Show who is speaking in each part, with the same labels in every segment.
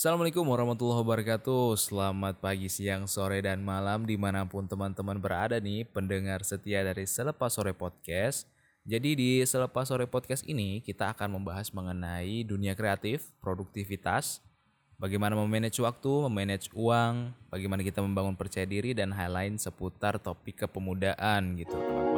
Speaker 1: Assalamualaikum warahmatullahi wabarakatuh. Selamat pagi, siang, sore, dan malam Di mana pun teman-teman berada nih Pendengar setia dari Selepas Sore Podcast. Jadi di Selepas Sore Podcast ini Kita akan membahas mengenai dunia kreatif Produktivitas Bagaimana memanage waktu, memanage uang Bagaimana kita membangun percaya diri Dan hal lain seputar topik kepemudaan gitu. teman-teman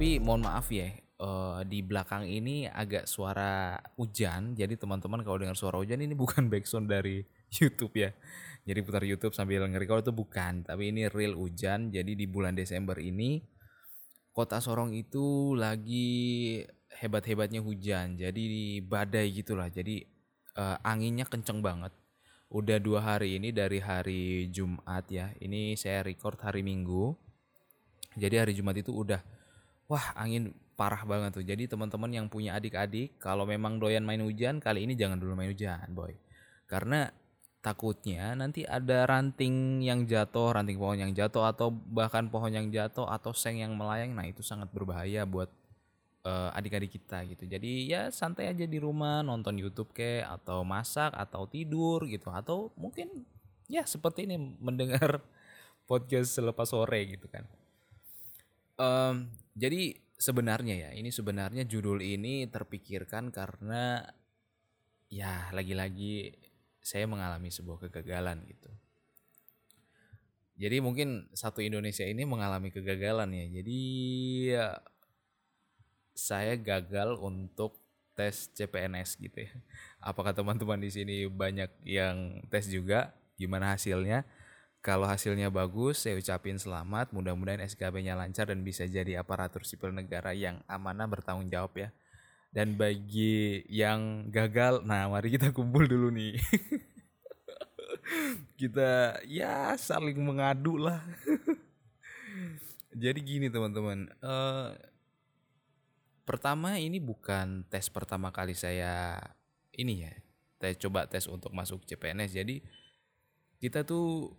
Speaker 1: Tapi mohon maaf ya, eh, di belakang ini agak suara hujan. Jadi teman-teman kalau dengar suara hujan ini bukan backsound dari YouTube ya. Jadi putar YouTube sambil nge-record itu bukan. Tapi ini real hujan. Jadi di bulan Desember ini kota Sorong itu lagi hebat-hebatnya hujan. Jadi badai gitulah. Jadi eh, anginnya kenceng banget. Udah dua hari ini dari hari Jumat ya. Ini saya record hari Minggu. Jadi hari Jumat itu udah wah angin parah banget tuh. Jadi teman-teman yang punya adik-adik kalau memang doyan main hujan kali ini jangan dulu main hujan, boy. Karena takutnya nanti ada ranting yang jatuh, ranting pohon yang jatuh atau bahkan pohon yang jatuh atau seng yang melayang. Nah, itu sangat berbahaya buat eh, adik-adik kita gitu. Jadi ya santai aja di rumah nonton YouTube kayak atau masak atau tidur gitu atau mungkin ya seperti ini mendengar podcast selepas sore gitu kan. Em, jadi sebenarnya ya ini sebenarnya judul ini terpikirkan karena ya lagi-lagi saya mengalami sebuah kegagalan gitu. Jadi mungkin satu Indonesia ini mengalami kegagalan ya. Jadi ya, saya gagal untuk tes CPNS gitu ya. Apakah teman-teman di sini banyak yang tes juga? Gimana hasilnya? Kalau hasilnya bagus, saya ucapin selamat. Mudah-mudahan SKB-nya lancar dan bisa jadi aparatur sipil negara yang amanah bertanggung jawab ya. Dan bagi yang gagal, nah mari kita kumpul dulu nih. kita ya saling mengadu lah. jadi gini teman-teman, eh pertama ini bukan tes pertama kali saya ini ya tes coba tes untuk masuk CPNS jadi kita tuh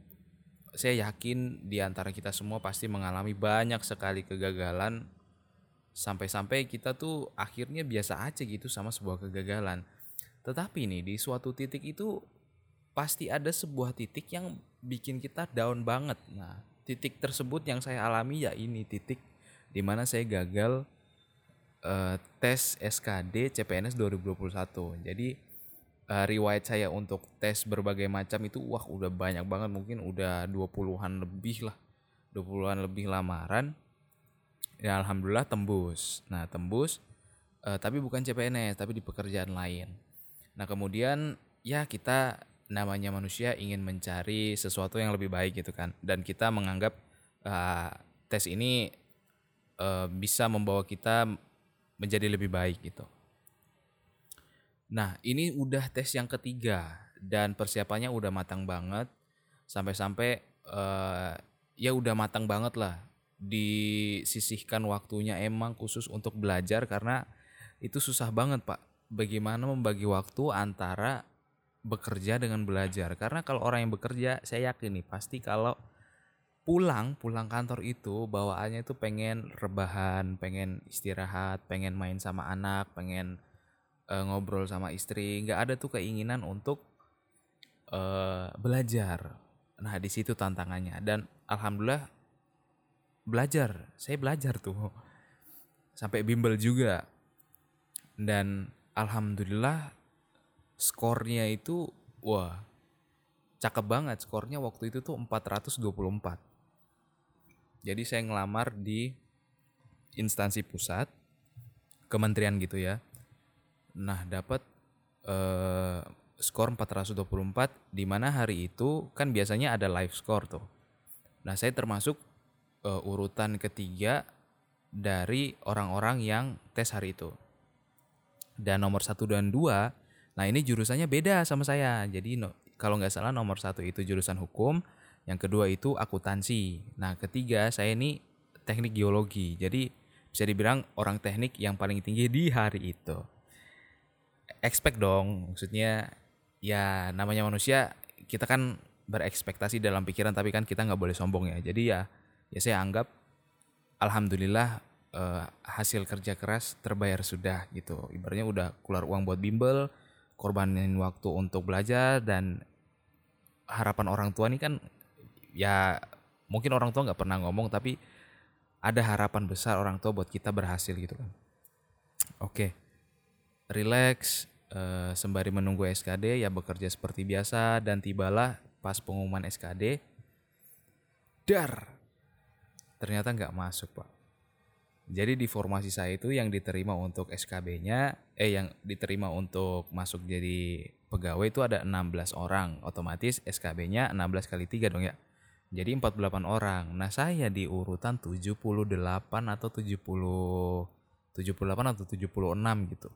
Speaker 1: saya yakin di antara kita semua pasti mengalami banyak sekali kegagalan. Sampai-sampai kita tuh akhirnya biasa aja gitu sama sebuah kegagalan. Tetapi nih di suatu titik itu pasti ada sebuah titik yang bikin kita down banget. Nah titik tersebut yang saya alami ya ini titik di mana saya gagal eh, tes SKD CPNS 2021. Jadi eh, riwayat saya untuk tes berbagai macam itu wah udah banyak banget mungkin udah 20-an lebih lah. 20-an lebih lamaran. Ya alhamdulillah tembus. Nah, tembus eh, tapi bukan CPNS tapi di pekerjaan lain. Nah, kemudian ya kita namanya manusia ingin mencari sesuatu yang lebih baik gitu kan. Dan kita menganggap eh, tes ini eh, bisa membawa kita menjadi lebih baik gitu. Nah, ini udah tes yang ketiga dan persiapannya udah matang banget sampai-sampai eh, ya udah matang banget lah disisihkan waktunya emang khusus untuk belajar karena itu susah banget Pak. Bagaimana membagi waktu antara bekerja dengan belajar? Karena kalau orang yang bekerja, saya yakin nih pasti kalau pulang pulang kantor itu bawaannya itu pengen rebahan, pengen istirahat, pengen main sama anak, pengen eh, ngobrol sama istri, nggak ada tuh keinginan untuk eh, belajar. Nah di situ tantangannya. Dan alhamdulillah belajar, saya belajar tuh. Sampai bimbel juga. Dan alhamdulillah skornya itu wah cakep banget. Skornya waktu itu tuh 424 jadi saya ngelamar di instansi pusat, kementerian gitu ya. Nah, dapat eh, skor 424 di mana hari itu kan biasanya ada live score tuh. Nah, saya termasuk eh, urutan ketiga dari orang-orang yang tes hari itu. Dan nomor satu dan dua, nah ini jurusannya beda sama saya. Jadi no- kalau nggak salah nomor satu itu jurusan hukum, yang kedua itu akuntansi. Nah ketiga saya ini teknik geologi. Jadi bisa dibilang orang teknik yang paling tinggi di hari itu expect dong. Maksudnya ya namanya manusia kita kan berekspektasi dalam pikiran tapi kan kita nggak boleh sombong ya. Jadi ya ya saya anggap alhamdulillah uh, hasil kerja keras terbayar sudah gitu. Ibaratnya udah keluar uang buat bimbel korbanin waktu untuk belajar dan harapan orang tua ini kan ya mungkin orang tua nggak pernah ngomong tapi ada harapan besar orang tua buat kita berhasil gitu kan. Oke, relax uh, sembari menunggu SKD ya bekerja seperti biasa dan tibalah pas pengumuman SKD. Dar, ternyata nggak masuk pak. Jadi di formasi saya itu yang diterima untuk SKB-nya, eh yang diterima untuk masuk jadi pegawai itu ada 16 orang. Otomatis SKB-nya 16 kali 3 dong ya. Jadi 48 orang. Nah, saya di urutan 78 atau 70 78 atau 76 gitu.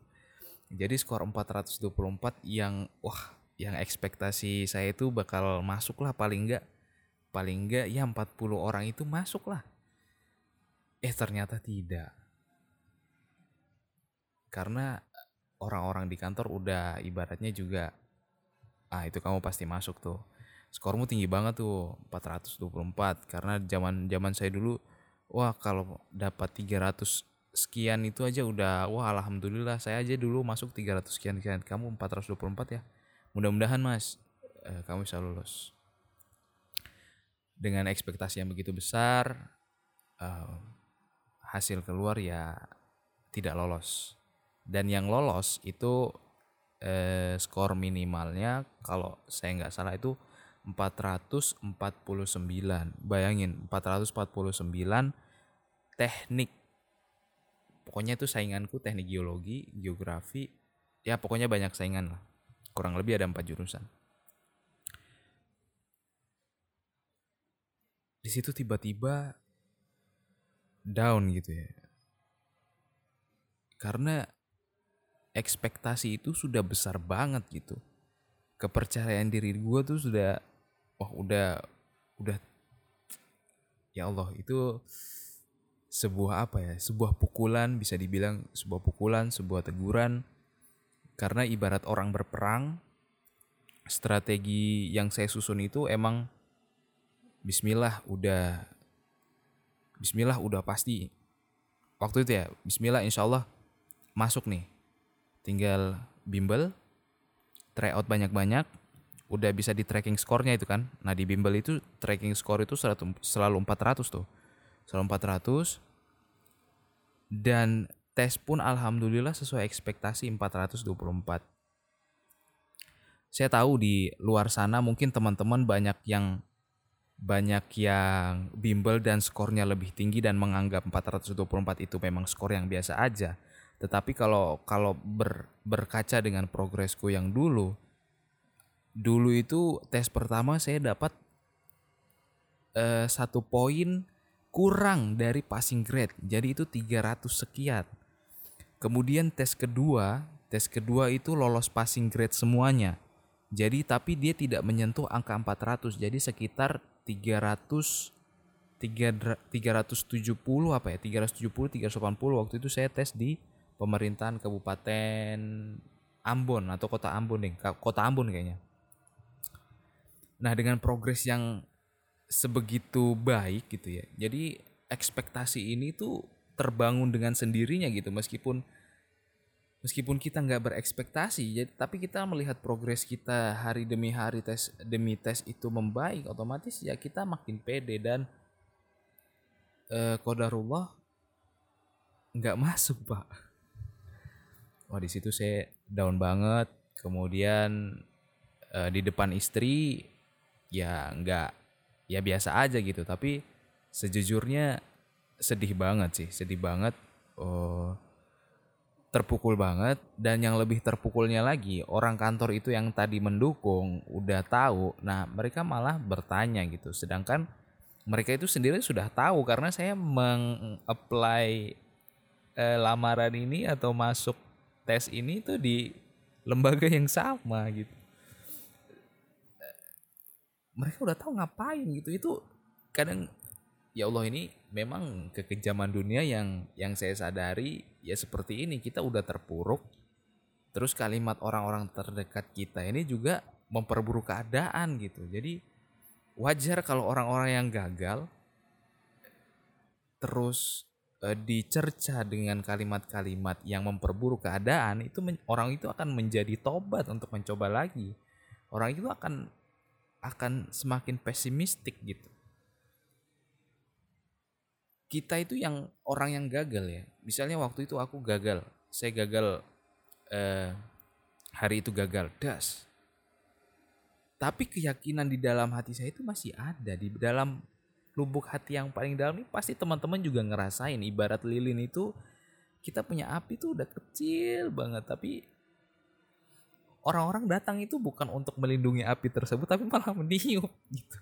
Speaker 1: Jadi skor 424 yang wah, yang ekspektasi saya itu bakal masuk lah paling enggak paling enggak ya 40 orang itu masuk lah. Eh ternyata tidak. Karena orang-orang di kantor udah ibaratnya juga ah itu kamu pasti masuk tuh skormu tinggi banget tuh 424 karena zaman zaman saya dulu wah kalau dapat 300 sekian itu aja udah wah alhamdulillah saya aja dulu masuk 300 sekian sekian kamu 424 ya mudah-mudahan mas eh, kamu bisa lulus dengan ekspektasi yang begitu besar eh, hasil keluar ya tidak lolos dan yang lolos itu eh, skor minimalnya kalau saya nggak salah itu 449. Bayangin 449 teknik. Pokoknya itu sainganku teknik geologi, geografi, ya pokoknya banyak saingan lah. Kurang lebih ada 4 jurusan. Di situ tiba-tiba down gitu ya. Karena ekspektasi itu sudah besar banget gitu. Kepercayaan diri gue tuh sudah wah udah udah ya Allah itu sebuah apa ya sebuah pukulan bisa dibilang sebuah pukulan sebuah teguran karena ibarat orang berperang strategi yang saya susun itu emang Bismillah udah Bismillah udah pasti waktu itu ya Bismillah insya Allah masuk nih tinggal bimbel try out banyak-banyak udah bisa di tracking skornya itu kan. Nah di bimbel itu tracking skor itu selalu 400 tuh. Selalu 400. Dan tes pun alhamdulillah sesuai ekspektasi 424. Saya tahu di luar sana mungkin teman-teman banyak yang banyak yang bimbel dan skornya lebih tinggi dan menganggap 424 itu memang skor yang biasa aja. Tetapi kalau kalau ber, berkaca dengan progresku yang dulu, dulu itu tes pertama saya dapat uh, satu poin kurang dari passing grade. Jadi itu 300 sekian. Kemudian tes kedua, tes kedua itu lolos passing grade semuanya. Jadi tapi dia tidak menyentuh angka 400. Jadi sekitar 300 370 apa ya 370 380 waktu itu saya tes di pemerintahan Kabupaten Ambon atau Kota Ambon deh Kota Ambon kayaknya Nah, dengan progres yang sebegitu baik gitu ya. Jadi ekspektasi ini tuh terbangun dengan sendirinya gitu. Meskipun meskipun kita nggak berekspektasi jadi tapi kita melihat progres kita hari demi hari tes demi tes itu membaik otomatis ya kita makin pede dan eh, kodarullah nggak masuk pak. Wah di situ saya down banget. Kemudian eh, di depan istri ya nggak ya biasa aja gitu. Tapi sejujurnya sedih banget sih sedih banget oh, terpukul banget. Dan yang lebih terpukulnya lagi orang kantor itu yang tadi mendukung udah tahu nah mereka malah bertanya gitu. Sedangkan mereka itu sendiri sudah tahu karena saya mengapply eh, lamaran ini atau masuk tes ini tuh di lembaga yang sama gitu mereka udah tahu ngapain gitu. Itu kadang ya Allah ini memang kekejaman dunia yang yang saya sadari ya seperti ini. Kita udah terpuruk. Terus kalimat orang-orang terdekat kita ini juga memperburuk keadaan gitu. Jadi wajar kalau orang-orang yang gagal terus e, dicerca dengan kalimat-kalimat yang memperburuk keadaan itu orang itu akan menjadi tobat untuk mencoba lagi. Orang itu akan akan semakin pesimistik gitu. Kita itu yang orang yang gagal ya. Misalnya waktu itu aku gagal. Saya gagal eh, hari itu gagal. Das. Tapi keyakinan di dalam hati saya itu masih ada. Di dalam lubuk hati yang paling dalam ini pasti teman-teman juga ngerasain. Ibarat lilin itu kita punya api tuh udah kecil banget. Tapi orang-orang datang itu bukan untuk melindungi api tersebut tapi malah meniup gitu.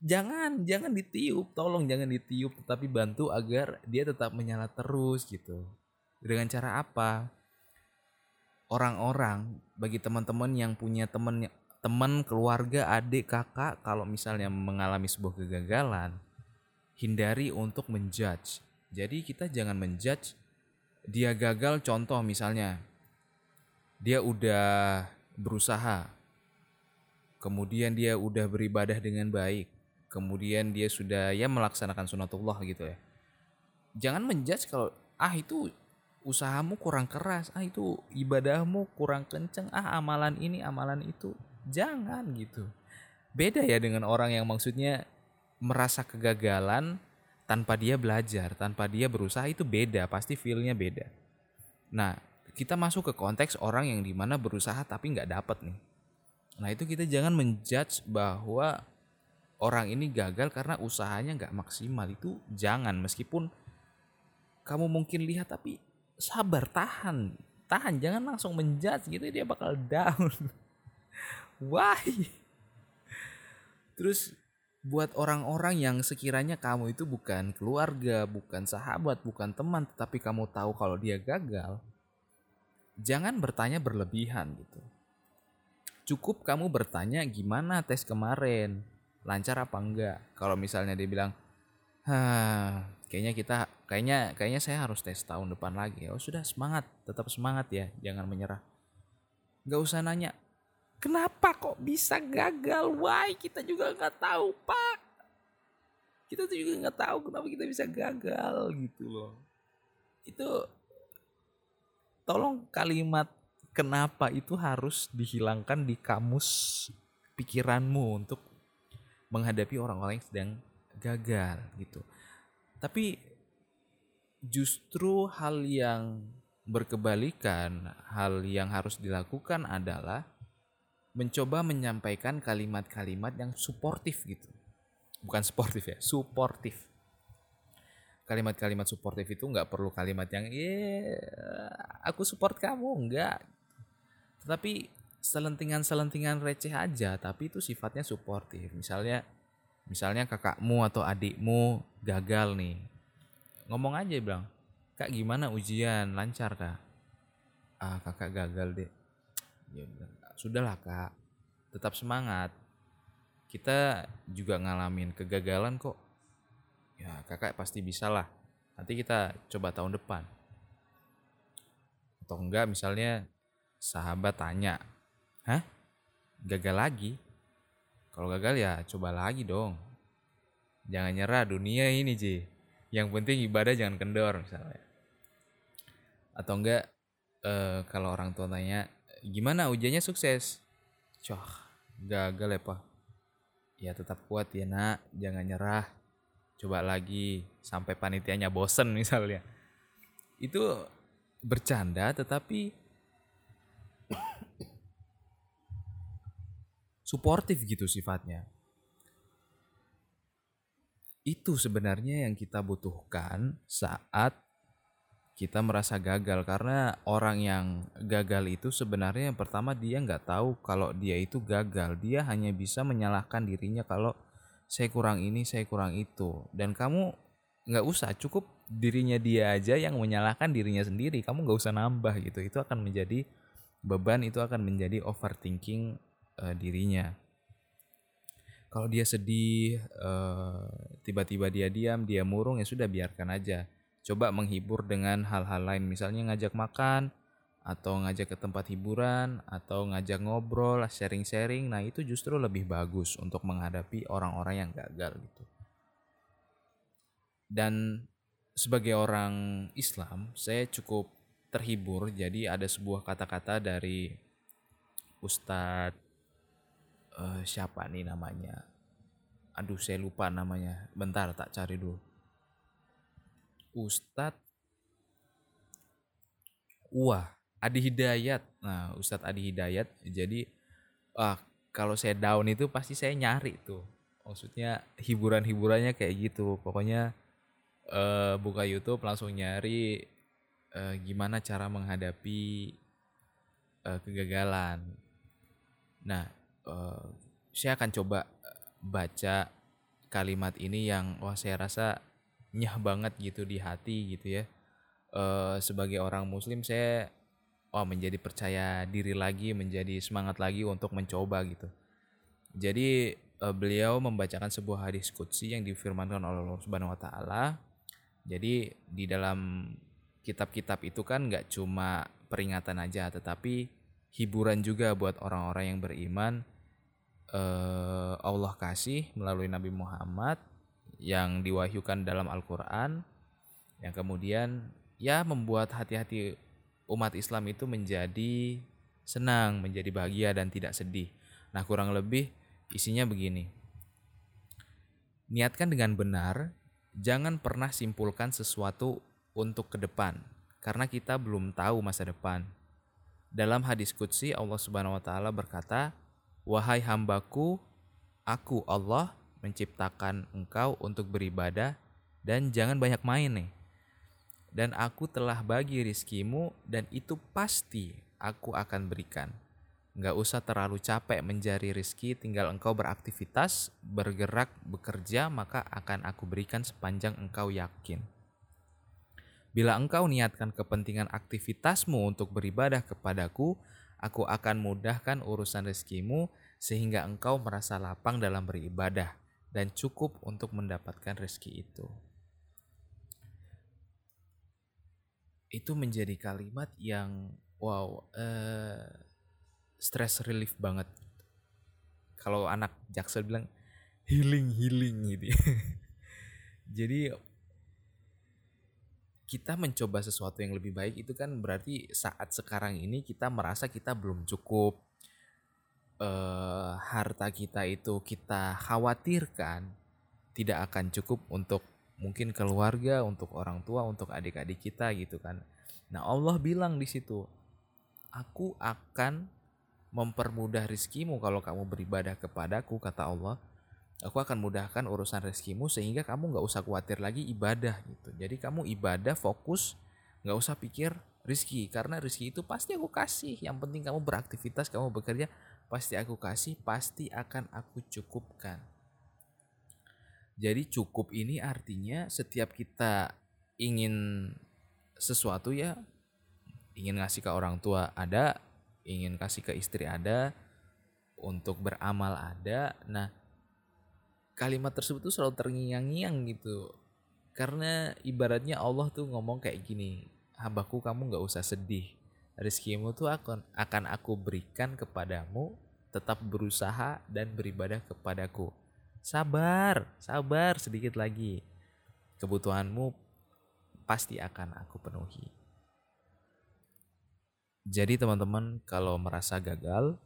Speaker 1: Jangan jangan ditiup tolong jangan ditiup tetapi bantu agar dia tetap menyala terus gitu. Dengan cara apa? Orang-orang bagi teman-teman yang punya teman teman keluarga adik kakak kalau misalnya mengalami sebuah kegagalan hindari untuk menjudge. Jadi kita jangan menjudge dia gagal contoh misalnya dia udah berusaha. Kemudian dia udah beribadah dengan baik. Kemudian dia sudah ya melaksanakan sunatullah gitu ya. Jangan menjudge kalau ah itu usahamu kurang keras. Ah itu ibadahmu kurang kenceng. Ah amalan ini amalan itu. Jangan gitu. Beda ya dengan orang yang maksudnya merasa kegagalan tanpa dia belajar tanpa dia berusaha itu beda pasti feelnya beda. Nah kita masuk ke konteks orang yang di mana berusaha tapi nggak dapet nih. Nah itu kita jangan menjudge bahwa orang ini gagal karena usahanya nggak maksimal. Itu jangan meskipun kamu mungkin lihat tapi sabar tahan. Tahan jangan langsung menjudge gitu dia bakal down. Why? Terus buat orang-orang yang sekiranya kamu itu bukan keluarga, bukan sahabat, bukan teman, tetapi kamu tahu kalau dia gagal, jangan bertanya berlebihan gitu. Cukup kamu bertanya gimana tes kemarin, lancar apa enggak? Kalau misalnya dia bilang Hah, kayaknya kita kayaknya kayaknya saya harus tes tahun depan lagi. Oh sudah semangat. Tetap semangat ya jangan menyerah. Nggak usah nanya kenapa kok bisa gagal? Why? Kita juga nggak tahu pak. Kita tuh juga nggak tahu kenapa kita bisa gagal gitu loh. Itu tolong kalimat kenapa itu harus dihilangkan di kamus pikiranmu untuk menghadapi orang-orang yang sedang gagal gitu. Tapi justru hal yang berkebalikan, hal yang harus dilakukan adalah mencoba menyampaikan kalimat-kalimat yang suportif gitu. Bukan sportif ya, suportif. Kalimat-kalimat suportif itu nggak perlu kalimat yang, eh, aku support kamu, enggak. Tetapi selentingan-selentingan receh aja tapi itu sifatnya suportif. Misalnya misalnya kakakmu atau adikmu gagal nih. Ngomong aja bilang kak gimana ujian? Lancar kak? Ah kakak gagal deh ya sudahlah kak. Tetap semangat. Kita juga ngalamin kegagalan kok ya kakak pasti bisa lah nanti kita coba tahun depan atau enggak misalnya sahabat tanya Hah? Gagal lagi? Kalau gagal ya coba lagi dong. Jangan nyerah dunia ini Ji. Yang penting ibadah jangan kendor misalnya. Atau enggak uh, kalau orang tua tanya gimana ujiannya sukses? Coh, gagal ya pak. Ya tetap kuat ya nak, jangan nyerah. Coba lagi sampai panitianya bosen misalnya. Itu bercanda tetapi suportif gitu sifatnya. Itu sebenarnya yang kita butuhkan saat kita merasa gagal karena orang yang gagal itu sebenarnya yang pertama dia nggak tahu kalau dia itu gagal dia hanya bisa menyalahkan dirinya kalau saya kurang ini saya kurang itu. Dan kamu nggak usah cukup dirinya dia aja yang menyalahkan dirinya sendiri. Kamu nggak usah nambah gitu. Itu akan menjadi beban itu akan menjadi overthinking uh, dirinya. kalau dia sedih tiba-tiba dia diam dia murung ya sudah biarkan aja. Coba menghibur dengan hal-hal lain. Misalnya ngajak makan atau ngajak ke tempat hiburan atau ngajak ngobrol sharing-sharing. Nah itu justru lebih bagus untuk menghadapi orang-orang yang gagal gitu. Dan sebagai orang Islam saya cukup terhibur. Jadi ada sebuah kata-kata dari Ustadz uh, siapa nih namanya? Aduh saya lupa namanya. Bentar tak cari dulu. Ustadz Wah Adi Hidayat. Nah, Ustadz Adi Hidayat. Jadi, ah kalau saya down itu pasti saya nyari tuh. Maksudnya hiburan-hiburannya kayak gitu. Pokoknya uh, buka YouTube langsung nyari uh, gimana cara menghadapi uh, kegagalan. Nah, uh, saya akan coba baca kalimat ini yang wah saya rasa nyah banget gitu di hati gitu ya. Uh, sebagai orang muslim saya oh menjadi percaya diri lagi, menjadi semangat lagi untuk mencoba gitu. Jadi uh, beliau membacakan sebuah hadis qudsi yang difirmankan oleh Allah Subhanahu wa taala. Jadi di dalam kitab-kitab itu kan nggak cuma peringatan aja tetapi hiburan juga buat orang-orang yang beriman uh, Allah kasih melalui Nabi Muhammad yang diwahyukan dalam Al-Qur'an yang kemudian ya membuat hati-hati umat Islam itu menjadi senang, menjadi bahagia dan tidak sedih. Nah, kurang lebih isinya begini. Niatkan dengan benar, jangan pernah simpulkan sesuatu untuk ke depan karena kita belum tahu masa depan. Dalam hadis qudsi Allah Subhanahu wa taala berkata, "Wahai hambaku, aku Allah menciptakan engkau untuk beribadah dan jangan banyak main nih." Dan aku telah bagi rizkimu dan itu pasti aku akan berikan. Nggak usah terlalu capek mencari rizki, tinggal engkau beraktivitas, bergerak, bekerja, maka akan aku berikan sepanjang engkau yakin. Bila engkau niatkan kepentingan aktivitasmu untuk beribadah kepadaku, aku akan mudahkan urusan rezekimu sehingga engkau merasa lapang dalam beribadah dan cukup untuk mendapatkan rezeki itu. Itu menjadi kalimat yang wow uh, stress relief banget kalau anak jaksel bilang healing healing gitu ya. jadi kita mencoba sesuatu yang lebih baik itu kan berarti saat sekarang ini kita merasa kita belum cukup uh, harta kita itu kita khawatirkan tidak akan cukup untuk mungkin keluarga, untuk orang tua, untuk adik-adik kita gitu kan. Nah Allah bilang di situ, aku akan mempermudah rizkimu kalau kamu beribadah kepadaku kata Allah. Aku akan mudahkan urusan rizkimu sehingga kamu nggak usah khawatir lagi ibadah gitu. Jadi kamu ibadah fokus, nggak usah pikir rizki karena rizki itu pasti aku kasih. Yang penting kamu beraktivitas, kamu bekerja, pasti aku kasih, pasti akan aku cukupkan. Jadi cukup ini artinya setiap kita ingin sesuatu ya ingin ngasih ke orang tua ada, ingin kasih ke istri ada, untuk beramal ada. Nah, kalimat tersebut tuh selalu terngiang-ngiang gitu. Karena ibaratnya Allah tuh ngomong kayak gini, hambaku kamu nggak usah sedih. Rizkimu tuh akan, akan aku berikan kepadamu, tetap berusaha dan beribadah kepadaku. Sabar, sabar sedikit lagi. Kebutuhanmu pasti akan aku penuhi. Jadi teman-teman kalau merasa gagal,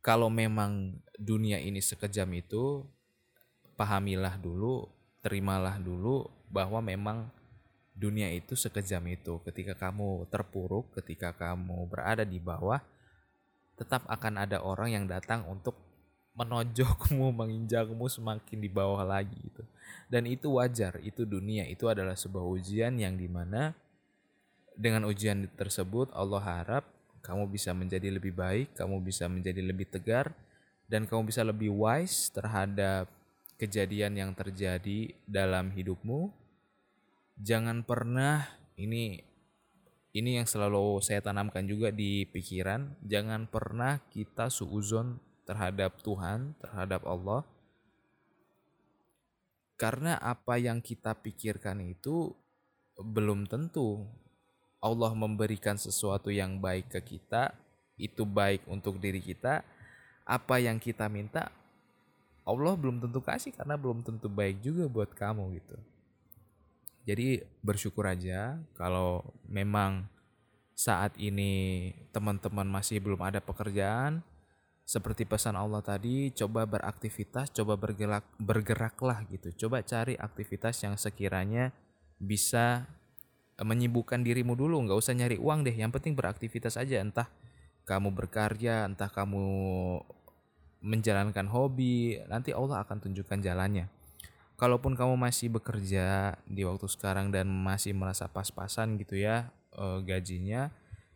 Speaker 1: kalau memang dunia ini sekejam itu, pahamilah dulu, terimalah dulu bahwa memang dunia itu sekejam itu. Ketika kamu terpuruk, ketika kamu berada di bawah, tetap akan ada orang yang datang untuk menonjokmu, menginjakmu semakin di bawah lagi gitu. Dan itu wajar, itu dunia, itu adalah sebuah ujian yang di mana dengan ujian tersebut Allah harap kamu bisa menjadi lebih baik, kamu bisa menjadi lebih tegar, dan kamu bisa lebih wise terhadap kejadian yang terjadi dalam hidupmu. Jangan pernah ini ini yang selalu saya tanamkan juga di pikiran, jangan pernah kita suuzon terhadap Tuhan, terhadap Allah. Karena apa yang kita pikirkan itu belum tentu Allah memberikan sesuatu yang baik ke kita, itu baik untuk diri kita. Apa yang kita minta, Allah belum tentu kasih karena belum tentu baik juga buat kamu gitu. Jadi bersyukur aja kalau memang saat ini teman-teman masih belum ada pekerjaan, seperti pesan Allah tadi, coba beraktivitas, coba bergerak bergeraklah gitu. Coba cari aktivitas yang sekiranya bisa menyibukkan dirimu dulu. Nggak usah nyari uang deh yang penting beraktivitas aja. Entah kamu berkarya entah kamu menjalankan hobi nanti Allah akan tunjukkan jalannya. Kalaupun kamu masih bekerja di waktu sekarang dan masih merasa pas-pasan gitu ya e, gajinya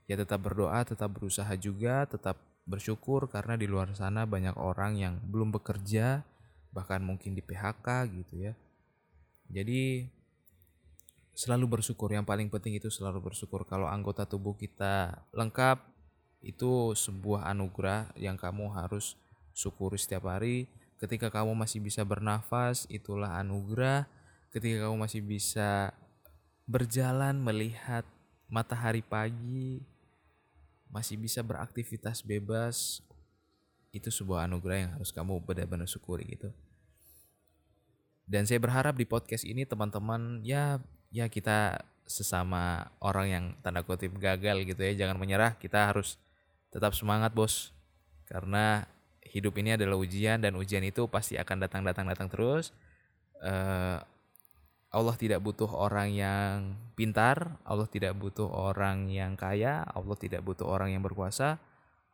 Speaker 1: ya tetap berdoa tetap berusaha juga tetap bersyukur karena di luar sana banyak orang yang belum bekerja bahkan mungkin di PHK gitu ya jadi selalu bersyukur. Yang paling penting itu selalu bersyukur. Kalau anggota tubuh kita lengkap, itu sebuah anugerah yang kamu harus syukuri setiap hari. Ketika kamu masih bisa bernafas, itulah anugerah. Ketika kamu masih bisa berjalan melihat matahari pagi, masih bisa beraktivitas bebas, itu sebuah anugerah yang harus kamu benar-benar syukuri gitu. Dan saya berharap di podcast ini teman-teman ya ya kita sesama orang yang tanda kutip gagal gitu ya jangan menyerah kita harus tetap semangat bos karena hidup ini adalah ujian dan ujian itu pasti akan datang datang datang terus uh, Allah tidak butuh orang yang pintar Allah tidak butuh orang yang kaya Allah tidak butuh orang yang berkuasa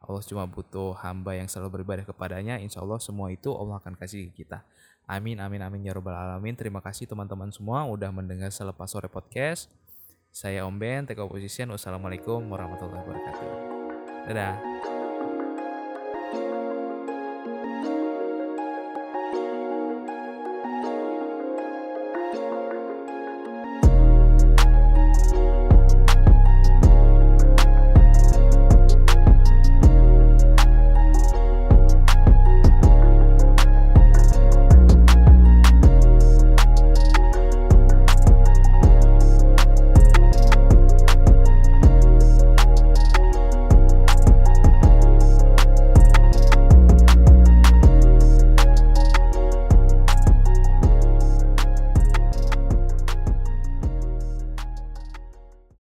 Speaker 1: Allah cuma butuh hamba yang selalu beribadah kepadanya insya Allah semua itu Allah akan kasih kita Amin, amin, amin ya robbal alamin. Terima kasih teman-teman semua udah mendengar selepas sore podcast. Saya Om Ben, Teko Position. Wassalamualaikum warahmatullahi wabarakatuh. Dadah.